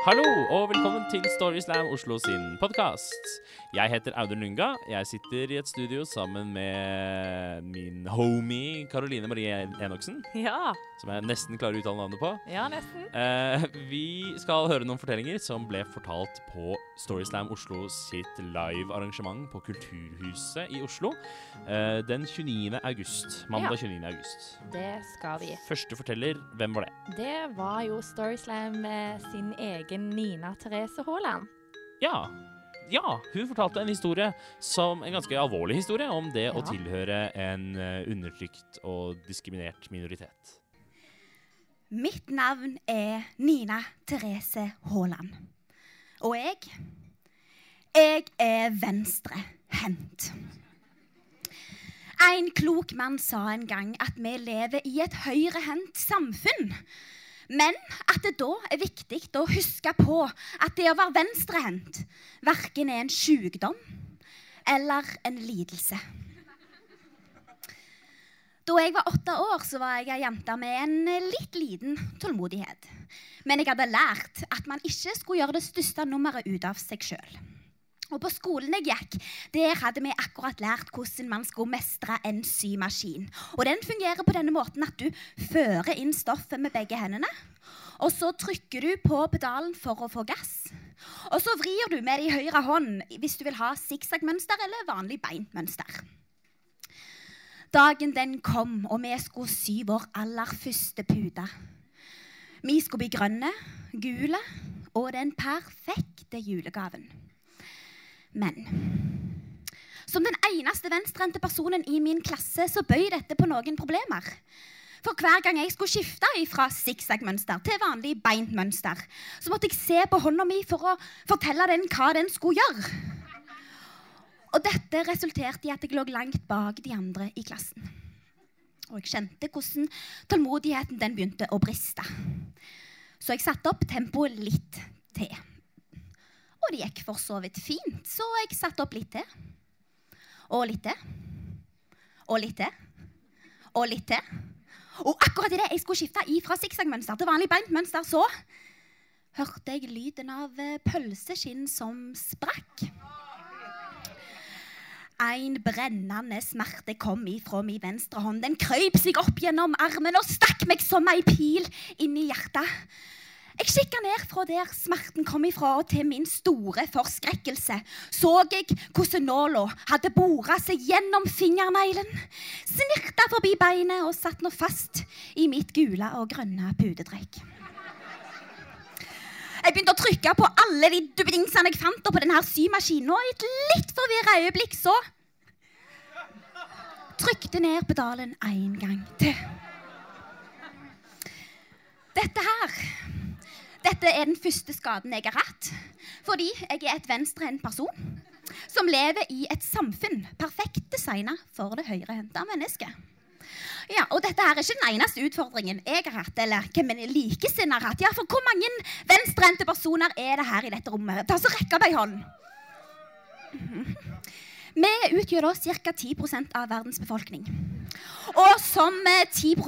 Hallo og velkommen til Storyslam Oslo sin podkast. Jeg heter Audun Lunga. Jeg sitter i et studio sammen med min homie Karoline Marie Enoksen, Ja, som jeg nesten klarer å uttale navnet på. ja nesten. Eh, vi skal høre noen fortellinger som ble fortalt på Storyslam Oslo sitt live arrangement på Kulturhuset i Oslo eh, den 29. august. Mandag 29. august. Det skal vi. Første forteller, hvem var det? Det var jo Storyslam sin egen Nina Therese Haaland. Ja. Ja, hun fortalte en historie som en ganske alvorlig historie om det å tilhøre en eh, undertrykt og diskriminert minoritet. Mitt navn er Nina Therese Haaland. Og jeg Jeg er venstrehendt. En klok mann sa en gang at vi lever i et høyrehendt samfunn. Men at det da er viktig å huske på at det å være venstrehendt verken er en sykdom eller en lidelse. Da jeg var åtte år, så var jeg ei jente med en litt liten tålmodighet. Men jeg hadde lært at man ikke skulle gjøre det største nummeret ut av seg sjøl. Og på skolen jeg gikk, der hadde vi akkurat lært hvordan man skulle mestre en symaskin. Og den fungerer på denne måten at du fører inn stoffet med begge hendene. Og så trykker du på pedalen for å få gass. Og så vrir du med din høyre hånd hvis du vil ha sikksakk-mønster eller vanlig beintmønster. Dagen den kom, og vi skulle sy vår aller første pute. Vi skulle bli grønne, gule og den perfekte julegaven. Men som den eneste venstrehendte personen i min klasse så bøy dette på noen problemer. For hver gang jeg skulle skifte fra sikksakk-mønster til vanlig beintmønster, så måtte jeg se på hånda mi for å fortelle den hva den skulle gjøre. Og dette resulterte i at jeg lå langt bak de andre i klassen. Og jeg kjente hvordan tålmodigheten den begynte å briste. Så jeg satte opp tempoet litt til. Og det gikk for så vidt fint, så jeg satte opp litt til. Og litt til. Og litt til. Og litt til. Og akkurat idet jeg skulle skifte ifra sikksakk-mønster til vanlig beintmønster, så hørte jeg lyden av pølseskinn som sprakk. En brennende smerte kom ifra min venstre hånd. Den krøyp seg opp gjennom armen og stakk meg som ei pil inn i hjertet. Jeg kikka ned fra der smerten kom ifra, og til min store forskrekkelse så jeg hvordan nåla hadde bora seg gjennom fingerneglen, snirta forbi beinet og satt nå fast i mitt gule og grønne putedrekk. Jeg begynte å trykke på alle de duppedingsene jeg fant på denne symaskinen, og i et litt forvirra øyeblikk så trykte ned pedalen en gang til. Dette her dette er den første skaden jeg har hatt. Fordi jeg er et venstrehendt person som lever i et samfunn perfekt designa for det høyrehendte mennesket. Ja, og dette her er ikke den eneste utfordringen jeg har hatt, eller hvem en likesinnede har hatt. Ja, for hvor mange venstrehendte personer er det her i dette rommet? Ta så Rekk opp ei hånd. Vi utgjør da ca. 10 av verdens befolkning. Og som eh, 10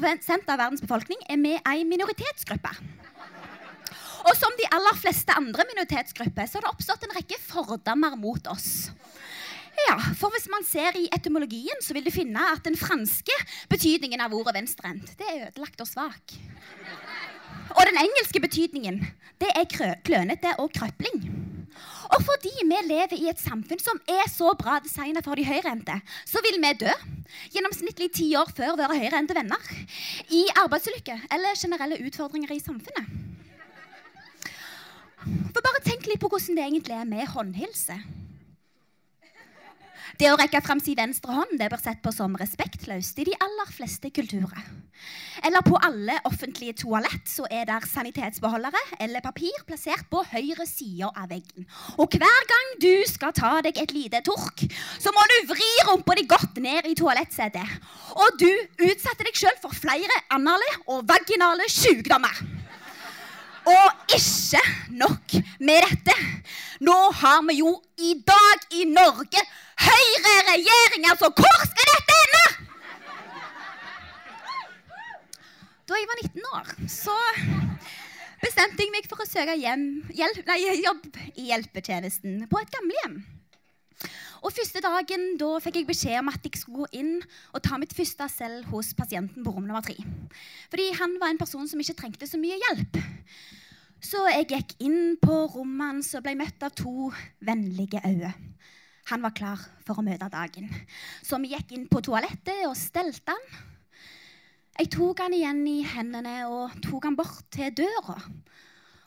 av verdens befolkning er vi ei minoritetsgruppe. Og som de aller fleste andre minoritetsgrupper så har det oppstått en rekke fordommer mot oss. Ja, for Hvis man ser i etymologien, så vil du finne at den franske betydningen av ordet venstrehendt det er ødelagt og svak. Og den engelske betydningen det er klønete og krøpling. Og fordi vi lever i et samfunn som er så bra designa for de høyrehendte, så vil vi dø gjennomsnittlig ti år før våre høyrehendte venner. I arbeidsulykker eller generelle utfordringer i samfunnet. For bare tenk litt på hvordan det egentlig er med håndhilse. Det å rekke fram sin venstre hånd det bør sett på som respektløst i de aller fleste kulturer. Eller på alle offentlige toalett så er der sanitetsbeholdere eller papir plassert på høyre side av veggen. Og hver gang du skal ta deg et lite tork, så må du vri rumpa di godt ned i toalettsetet. Og du utsetter deg sjøl for flere anale og vaginale sykdommer. Og ikke nok med dette. Nå har vi jo i dag i Norge høyreregjering, altså. Hvor skal dette ende? Da jeg var 19 år, så bestemte jeg meg for å søke hjem, hjelp, nei, jobb i hjelpetjenesten på et gamlehjem. Og første dagen da fikk jeg beskjed om at jeg skulle gå inn og ta mitt første selv hos pasienten på rom nummer tre. Fordi han var en person som ikke trengte så mye hjelp. Så jeg gikk inn på rommet hans og ble møtt av to vennlige øyne. Han var klar for å møte dagen. Så vi gikk inn på toalettet og stelte han. Jeg tok han igjen i hendene og tok han bort til døra.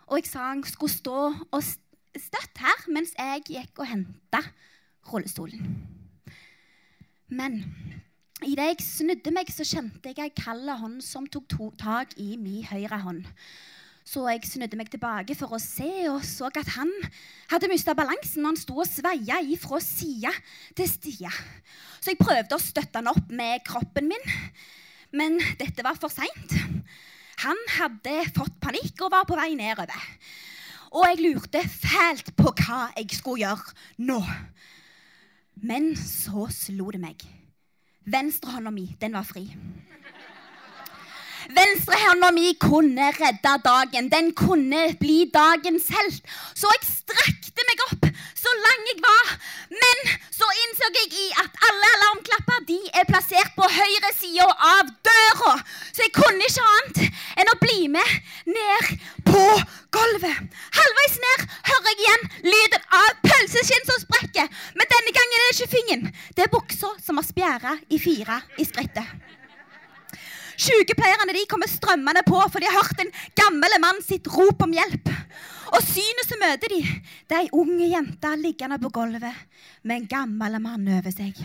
Og jeg sa han skulle stå og støtt her mens jeg gikk og henta rullestolen. Men idet jeg snudde meg, så kjente jeg ei kald hånd som tok to tak i min høyre hånd. Så jeg snudde meg tilbake for å se, og så at han hadde mista balansen han sto og sveia fra side til side. Så jeg prøvde å støtte han opp med kroppen min, men dette var for seint. Han hadde fått panikk og var på vei nedover. Og jeg lurte fælt på hva jeg skulle gjøre nå. Men så slo det meg. Venstrehånda mi, den var fri. Venstrehånda mi kunne redde dagen. Den kunne bli dagens helt. Så jeg strakte meg opp så lang jeg var. Men så innså jeg i at alle alarmklapper de er plassert på høyre side av døra. Så jeg kunne ikke annet enn å bli med ned på gulvet. Halvveis ned hører jeg igjen lyden av pølseskinn som sprekker. Men denne gangen er det ikke fingeren. Det er buksa som har spjæra i fire i skrittet. Sykepleierne kommer strømmende på, for de har hørt en gammel mann sitt rop om hjelp. Og synet som møter de, det er ei ung jente liggende på gulvet med en gammel mann over seg.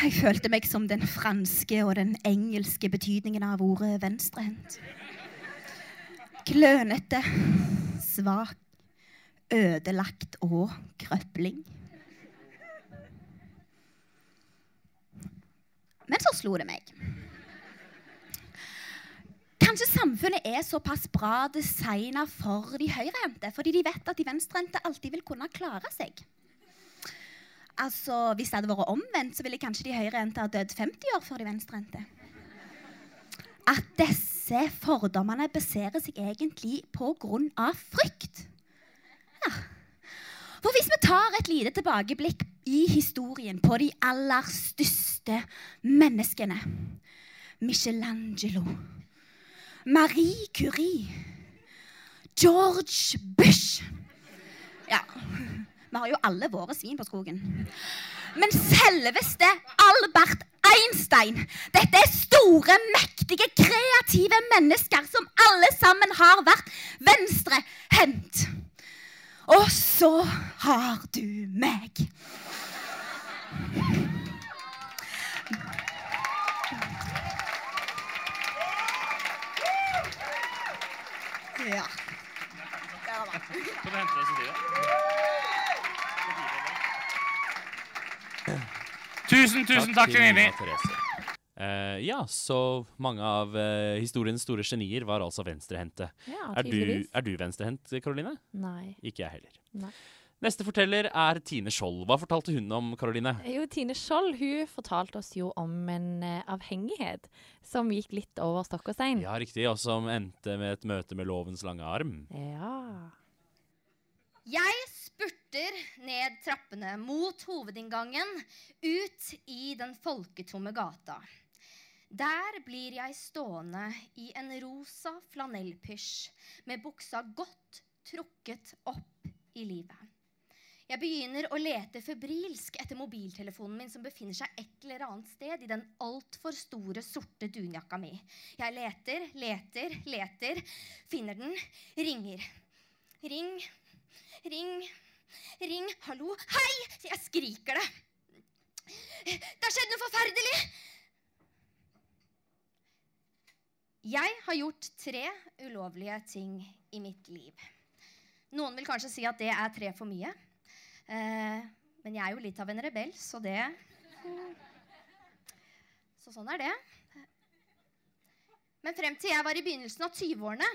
Jeg følte meg som den franske og den engelske betydningen av ordet venstrehendt. Klønete, svak, ødelagt og krøpling. Men så slo det meg. Kanskje samfunnet er såpass bra designa for de høyrehendte, fordi de vet at de venstrehendte alltid vil kunne klare seg. Altså, Hvis det hadde vært omvendt, så ville kanskje de høyrehendte ha dødd 50 år før de venstrehendte. At disse fordommene baserer seg egentlig på grunn av frykt. Ja. For hvis vi tar et lite tilbakeblikk i historien på de aller største menneskene Michelangelo, Marie Curie, George Bush Ja, vi har jo alle våre svin på skogen. Men selveste Albert Einstein. Dette er store, mektige, kreative mennesker som alle sammen har vært venstrehendt. Og så har du meg. Ja. Kan du hente det stativet? Tusen, tusen takk, til Nini. Uh, Eh, ja, så mange av uh, historiens store genier var altså venstrehendte. Ja, Er du, er du venstrehendt, Karoline? Nei. Ikke jeg heller. Nei. Neste forteller er Tine Skjold. Hva fortalte hun om, Karoline? Jo, Tine Skjold hun fortalte oss jo om en eh, avhengighet som gikk litt over stokk og stein. Ja, riktig. Og som endte med et møte med lovens lange arm. Ja. Jeg spurter ned trappene mot hovedinngangen, ut i den folketomme gata. Der blir jeg stående i en rosa flanellpysj med buksa godt trukket opp i livet. Jeg begynner å lete febrilsk etter mobiltelefonen min som befinner seg et eller annet sted i den altfor store, sorte dunjakka mi. Jeg leter, leter, leter, finner den, ringer. Ring, ring, ring. Hallo? Hei! Jeg skriker det. Det har skjedd noe forferdelig! Jeg har gjort tre ulovlige ting i mitt liv. Noen vil kanskje si at det er tre for mye. Eh, men jeg er jo litt av en rebell, så det Så sånn er det. Men frem til jeg var i begynnelsen av 20-årene,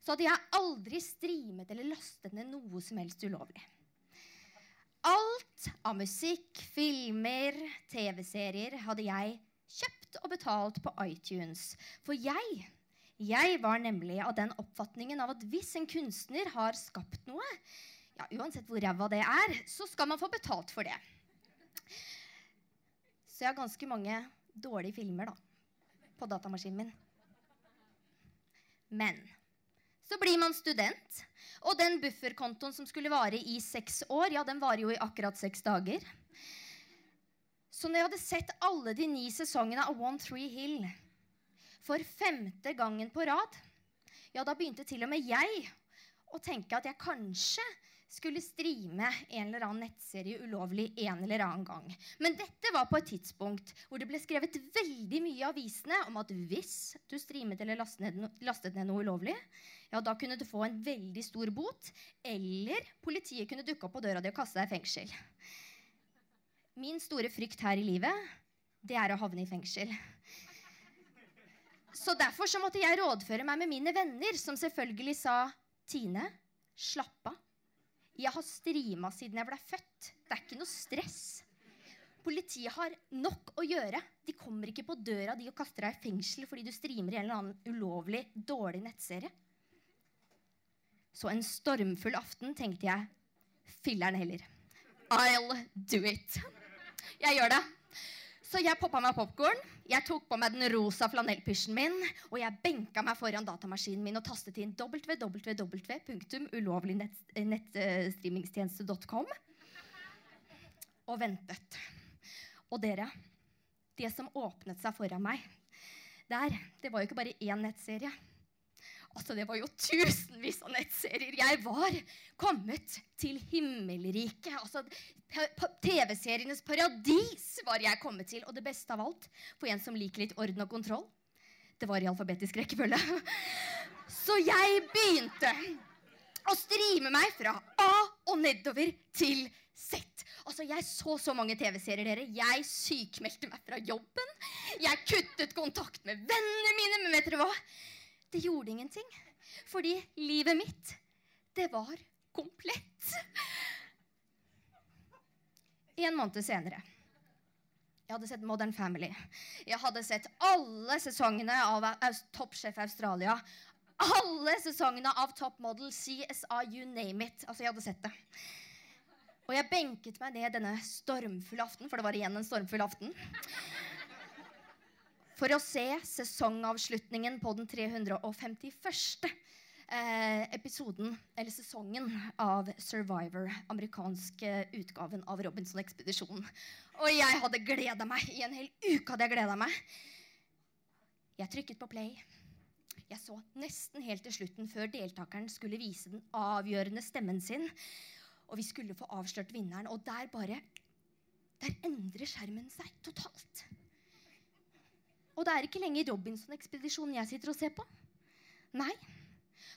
så hadde jeg aldri streamet eller lastet ned noe som helst ulovlig. Alt av musikk, filmer, TV-serier hadde jeg kjøpt og betalt på iTunes. For jeg, Jeg var nemlig av den oppfatningen av at hvis en kunstner har skapt noe, ja, uansett hvor ræva det er, så skal man få betalt for det. Så jeg har ganske mange dårlige filmer da, på datamaskinen min. Men så blir man student, og den bufferkontoen som skulle vare i seks år, ja, den varer jo i akkurat seks dager. Så når jeg hadde sett alle de ni sesongene av One Tree Hill for femte gangen på rad, ja, da begynte til og med jeg å tenke at jeg kanskje skulle streame en eller annen nettserie ulovlig en eller annen gang. Men dette var på et tidspunkt hvor det ble skrevet veldig mye i avisene om at hvis du streamet eller lastet ned, noe ulovlig, ja, da kunne du få en veldig stor bot, eller politiet kunne dukke opp på døra di og kaste deg i fengsel. Min store frykt her i livet, det er å havne i fengsel. Så derfor så måtte jeg rådføre meg med mine venner, som selvfølgelig sa Tine, slapp av. Jeg har strima siden jeg ble født. Det er ikke noe stress. Politiet har nok å gjøre. De kommer ikke på døra di og kaster deg i fengsel fordi du streamer i en eller annen ulovlig, dårlig nettserie. Så en stormfull aften tenkte jeg filler'n heller. I'll do it. Jeg gjør det. Så jeg poppa meg popkorn, jeg tok på meg den rosa flanellpysjen min, og jeg benka meg foran datamaskinen min og tastet inn www.ulovlignettstreamingstjeneste.com og ventet. Og dere, det som åpnet seg foran meg der, det var jo ikke bare én nettserie. Altså, Det var jo tusenvis av nettserier. Jeg var kommet til himmelriket. Altså, TV-serienes paradis var jeg kommet til. Og det beste av alt, for en som liker litt orden og kontroll, det var i alfabetisk rekkefølge. Så jeg begynte å streame meg fra A og nedover til Z. Altså, Jeg så så mange TV-serier, dere. Jeg sykmeldte meg fra jobben. Jeg kuttet kontakt med vennene mine. Men vet dere hva? Det gjorde ingenting. Fordi livet mitt, det var komplett. En måned senere jeg hadde sett Modern Family. Jeg hadde sett alle sesongene av Toppsjef Australia. Alle sesongene av Top Model, CSA, you name it. Altså, jeg hadde sett det. Og jeg benket meg ned denne stormfulle aften, for det var igjen en stormfull aften for å se sesongavslutningen på den 351. Eh, episoden, eller sesongen, av Survivor. Amerikanske utgaven av Robinson-ekspedisjonen. Og jeg hadde gleda meg. I en hel uke hadde jeg gleda meg. Jeg trykket på play. Jeg så nesten helt til slutten, før deltakeren skulle vise den avgjørende stemmen sin. Og vi skulle få avslørt vinneren. Og der bare Der endrer skjermen seg totalt. Og det er ikke lenger Robinson-ekspedisjonen jeg sitter og ser på. Nei.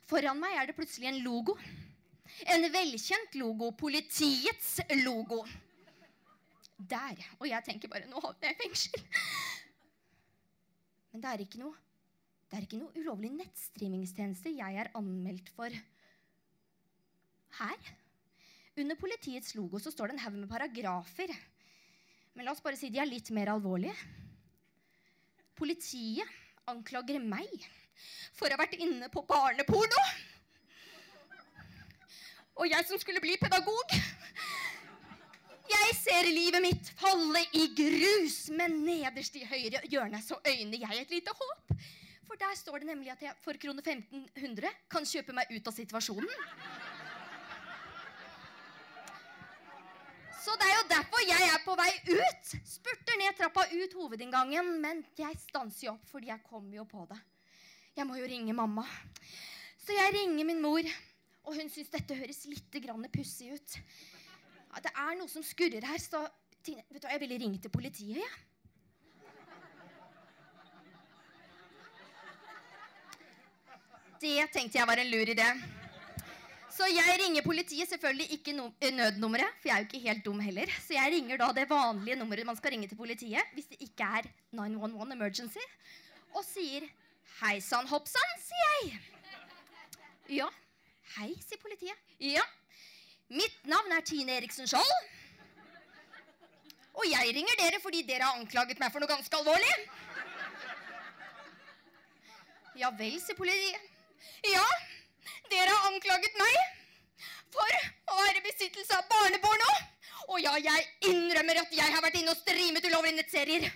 Foran meg er det plutselig en logo. En velkjent logo. Politiets logo. Der. Og jeg tenker bare Nå havner jeg i fengsel. Men det er ikke noe det er ikke noe ulovlig nettstreamingstjeneste jeg er anmeldt for her. Under politiets logo så står det en haug med paragrafer. Men la oss bare si de er litt mer alvorlige. Politiet anklager meg for å ha vært inne på barneporno. Og jeg som skulle bli pedagog. Jeg ser livet mitt falle i grus, men nederst i høyre hjørne så øyner jeg et lite håp. For der står det nemlig at jeg for kroner 1500 kan kjøpe meg ut av situasjonen. Så det er jo derfor jeg er på vei ut. Spurter ned trappa ut hovedinngangen. Men jeg stanser jo opp, fordi jeg kommer jo på det. Jeg må jo ringe mamma. Så jeg ringer min mor, og hun syns dette høres litt pussig ut. Ja, det er noe som skurrer her, så Tine, vet du hva, jeg ville ringe til politiet, jeg. Ja. Det tenkte jeg var en lur idé. Så jeg ringer politiet, selvfølgelig ikke eh, nødnummeret, for jeg er jo ikke helt dum heller. Så jeg ringer da det vanlige nummeret man skal ringe til politiet hvis det ikke er 911 emergency, og sier Hei sann, hoppsann, sier jeg. Ja. Hei, sier politiet. Ja. Mitt navn er Tine Eriksen Skjold. Og jeg ringer dere fordi dere har anklaget meg for noe ganske alvorlig. Ja vel, sier politiet. Ja, dere har anklaget meg for å være i besittelse av barneporno. Og ja, jeg innrømmer at jeg har vært inne og streamet ulovlige nettserier.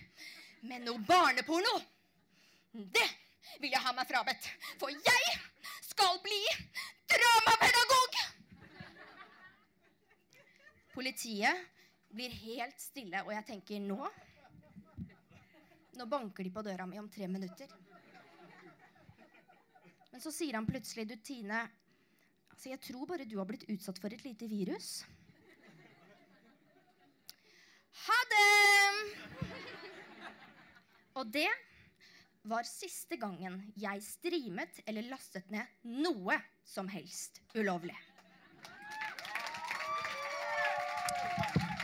Men noe barneporno, det vil jeg ha meg frabedt. For jeg skal bli dramapedagog! Politiet blir helt stille, og jeg tenker nå Nå banker de på døra mi om tre minutter. Men så sier han plutselig, du Tine, altså jeg tror bare du har blitt utsatt for et lite virus. Ha det! Og det var siste gangen jeg streamet eller lastet ned noe som helst ulovlig.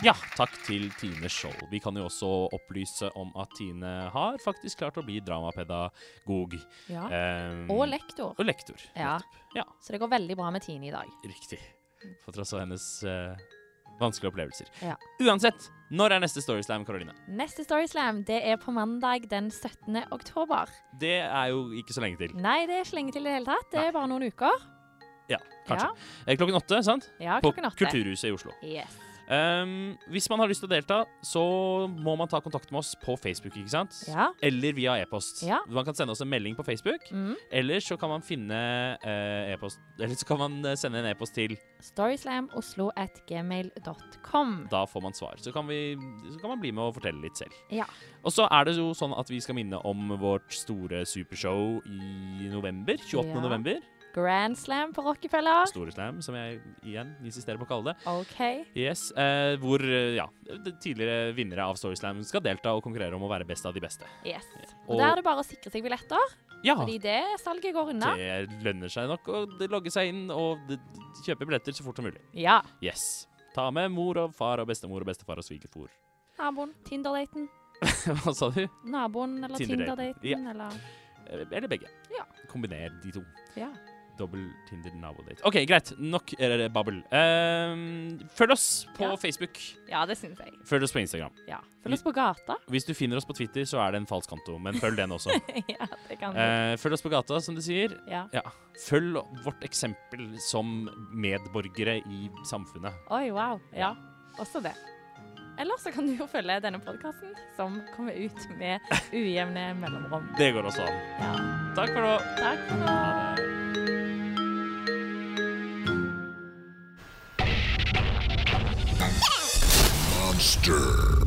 Ja, takk til Tine Skjold. Vi kan jo også opplyse om at Tine har faktisk klart å bli dramapedagog. Ja. Um, Og lektor. og lektor. Ja. Ja, Så det går veldig bra med Tine i dag. riktig. På tross av hennes uh, vanskelige opplevelser. Ja. Uansett, når er neste Storyslam, Karoline? Neste Storyslam det er på mandag den 17. oktober. Det er jo ikke så lenge til. Nei, det er ikke lenge til i det hele tatt. Det er bare noen uker. Ja, kanskje. Eh, Klokken åtte, sant? ja klokken åtte. På Kulturhuset i Oslo. Yes. Ehm, hvis man har lyst til å delta, så må man ta kontakt med oss på Facebook, ikke sant? Ja. Eller via e-post. Ja. Man kan sende oss en melding på Facebook, Mm. eller så kan man finne uh, e-post Eller så kan man eh, sende en e-post til Storyslamoslo at gmail.com. Da får man svar. Så kan, vi, så kan man bli med og fortelle litt selv. Ja. Og så er det jo sånn at vi skal minne om vårt store supershow i november. 28. Ja. november. Grand Slam på Rockefeller. Store Slam, som jeg igjen insisterer på å kalle det. OK. Yes, eh, Hvor eh, ja, tidligere vinnere av Storyslam skal delta og konkurrere om å være best av de beste. Yes. Og- Og der er det bare å sikre seg billetter, Ja, fordi det salget går unna. det lønner seg nok å logge seg inn og kjøpe billetter så fort som mulig. Ja. Yes. Ta med mor og far og bestemor og bestefar og svigerfar. Naboen. Tinder-daten. Hva sa du? Naboen eller Tinder-daten. Tinder ja. Eller Eh, Eller begge. Ja. Kombiner de to. Ja. Dobbel Tinder nabodate. OK, greit. Nok babbel. Um, følg oss på Ja. Facebook. Ja, det syns jeg. Følg oss på Instagram. Ja. Følg oss på gata. Hvis du finner oss på Twitter, så er det en falsk konto, men følg den også. ja, det kan du. Eh, følg oss på gata, som du sier. Ja. Ja. Følg vårt eksempel som medborgere i samfunnet. Oi, wow. Ja, også det. Eller så kan du jo følge denne podkasten, som kommer ut med ujevne mellomrom. Det går også an. Ja. Takk for nå. Takk for nå. Master.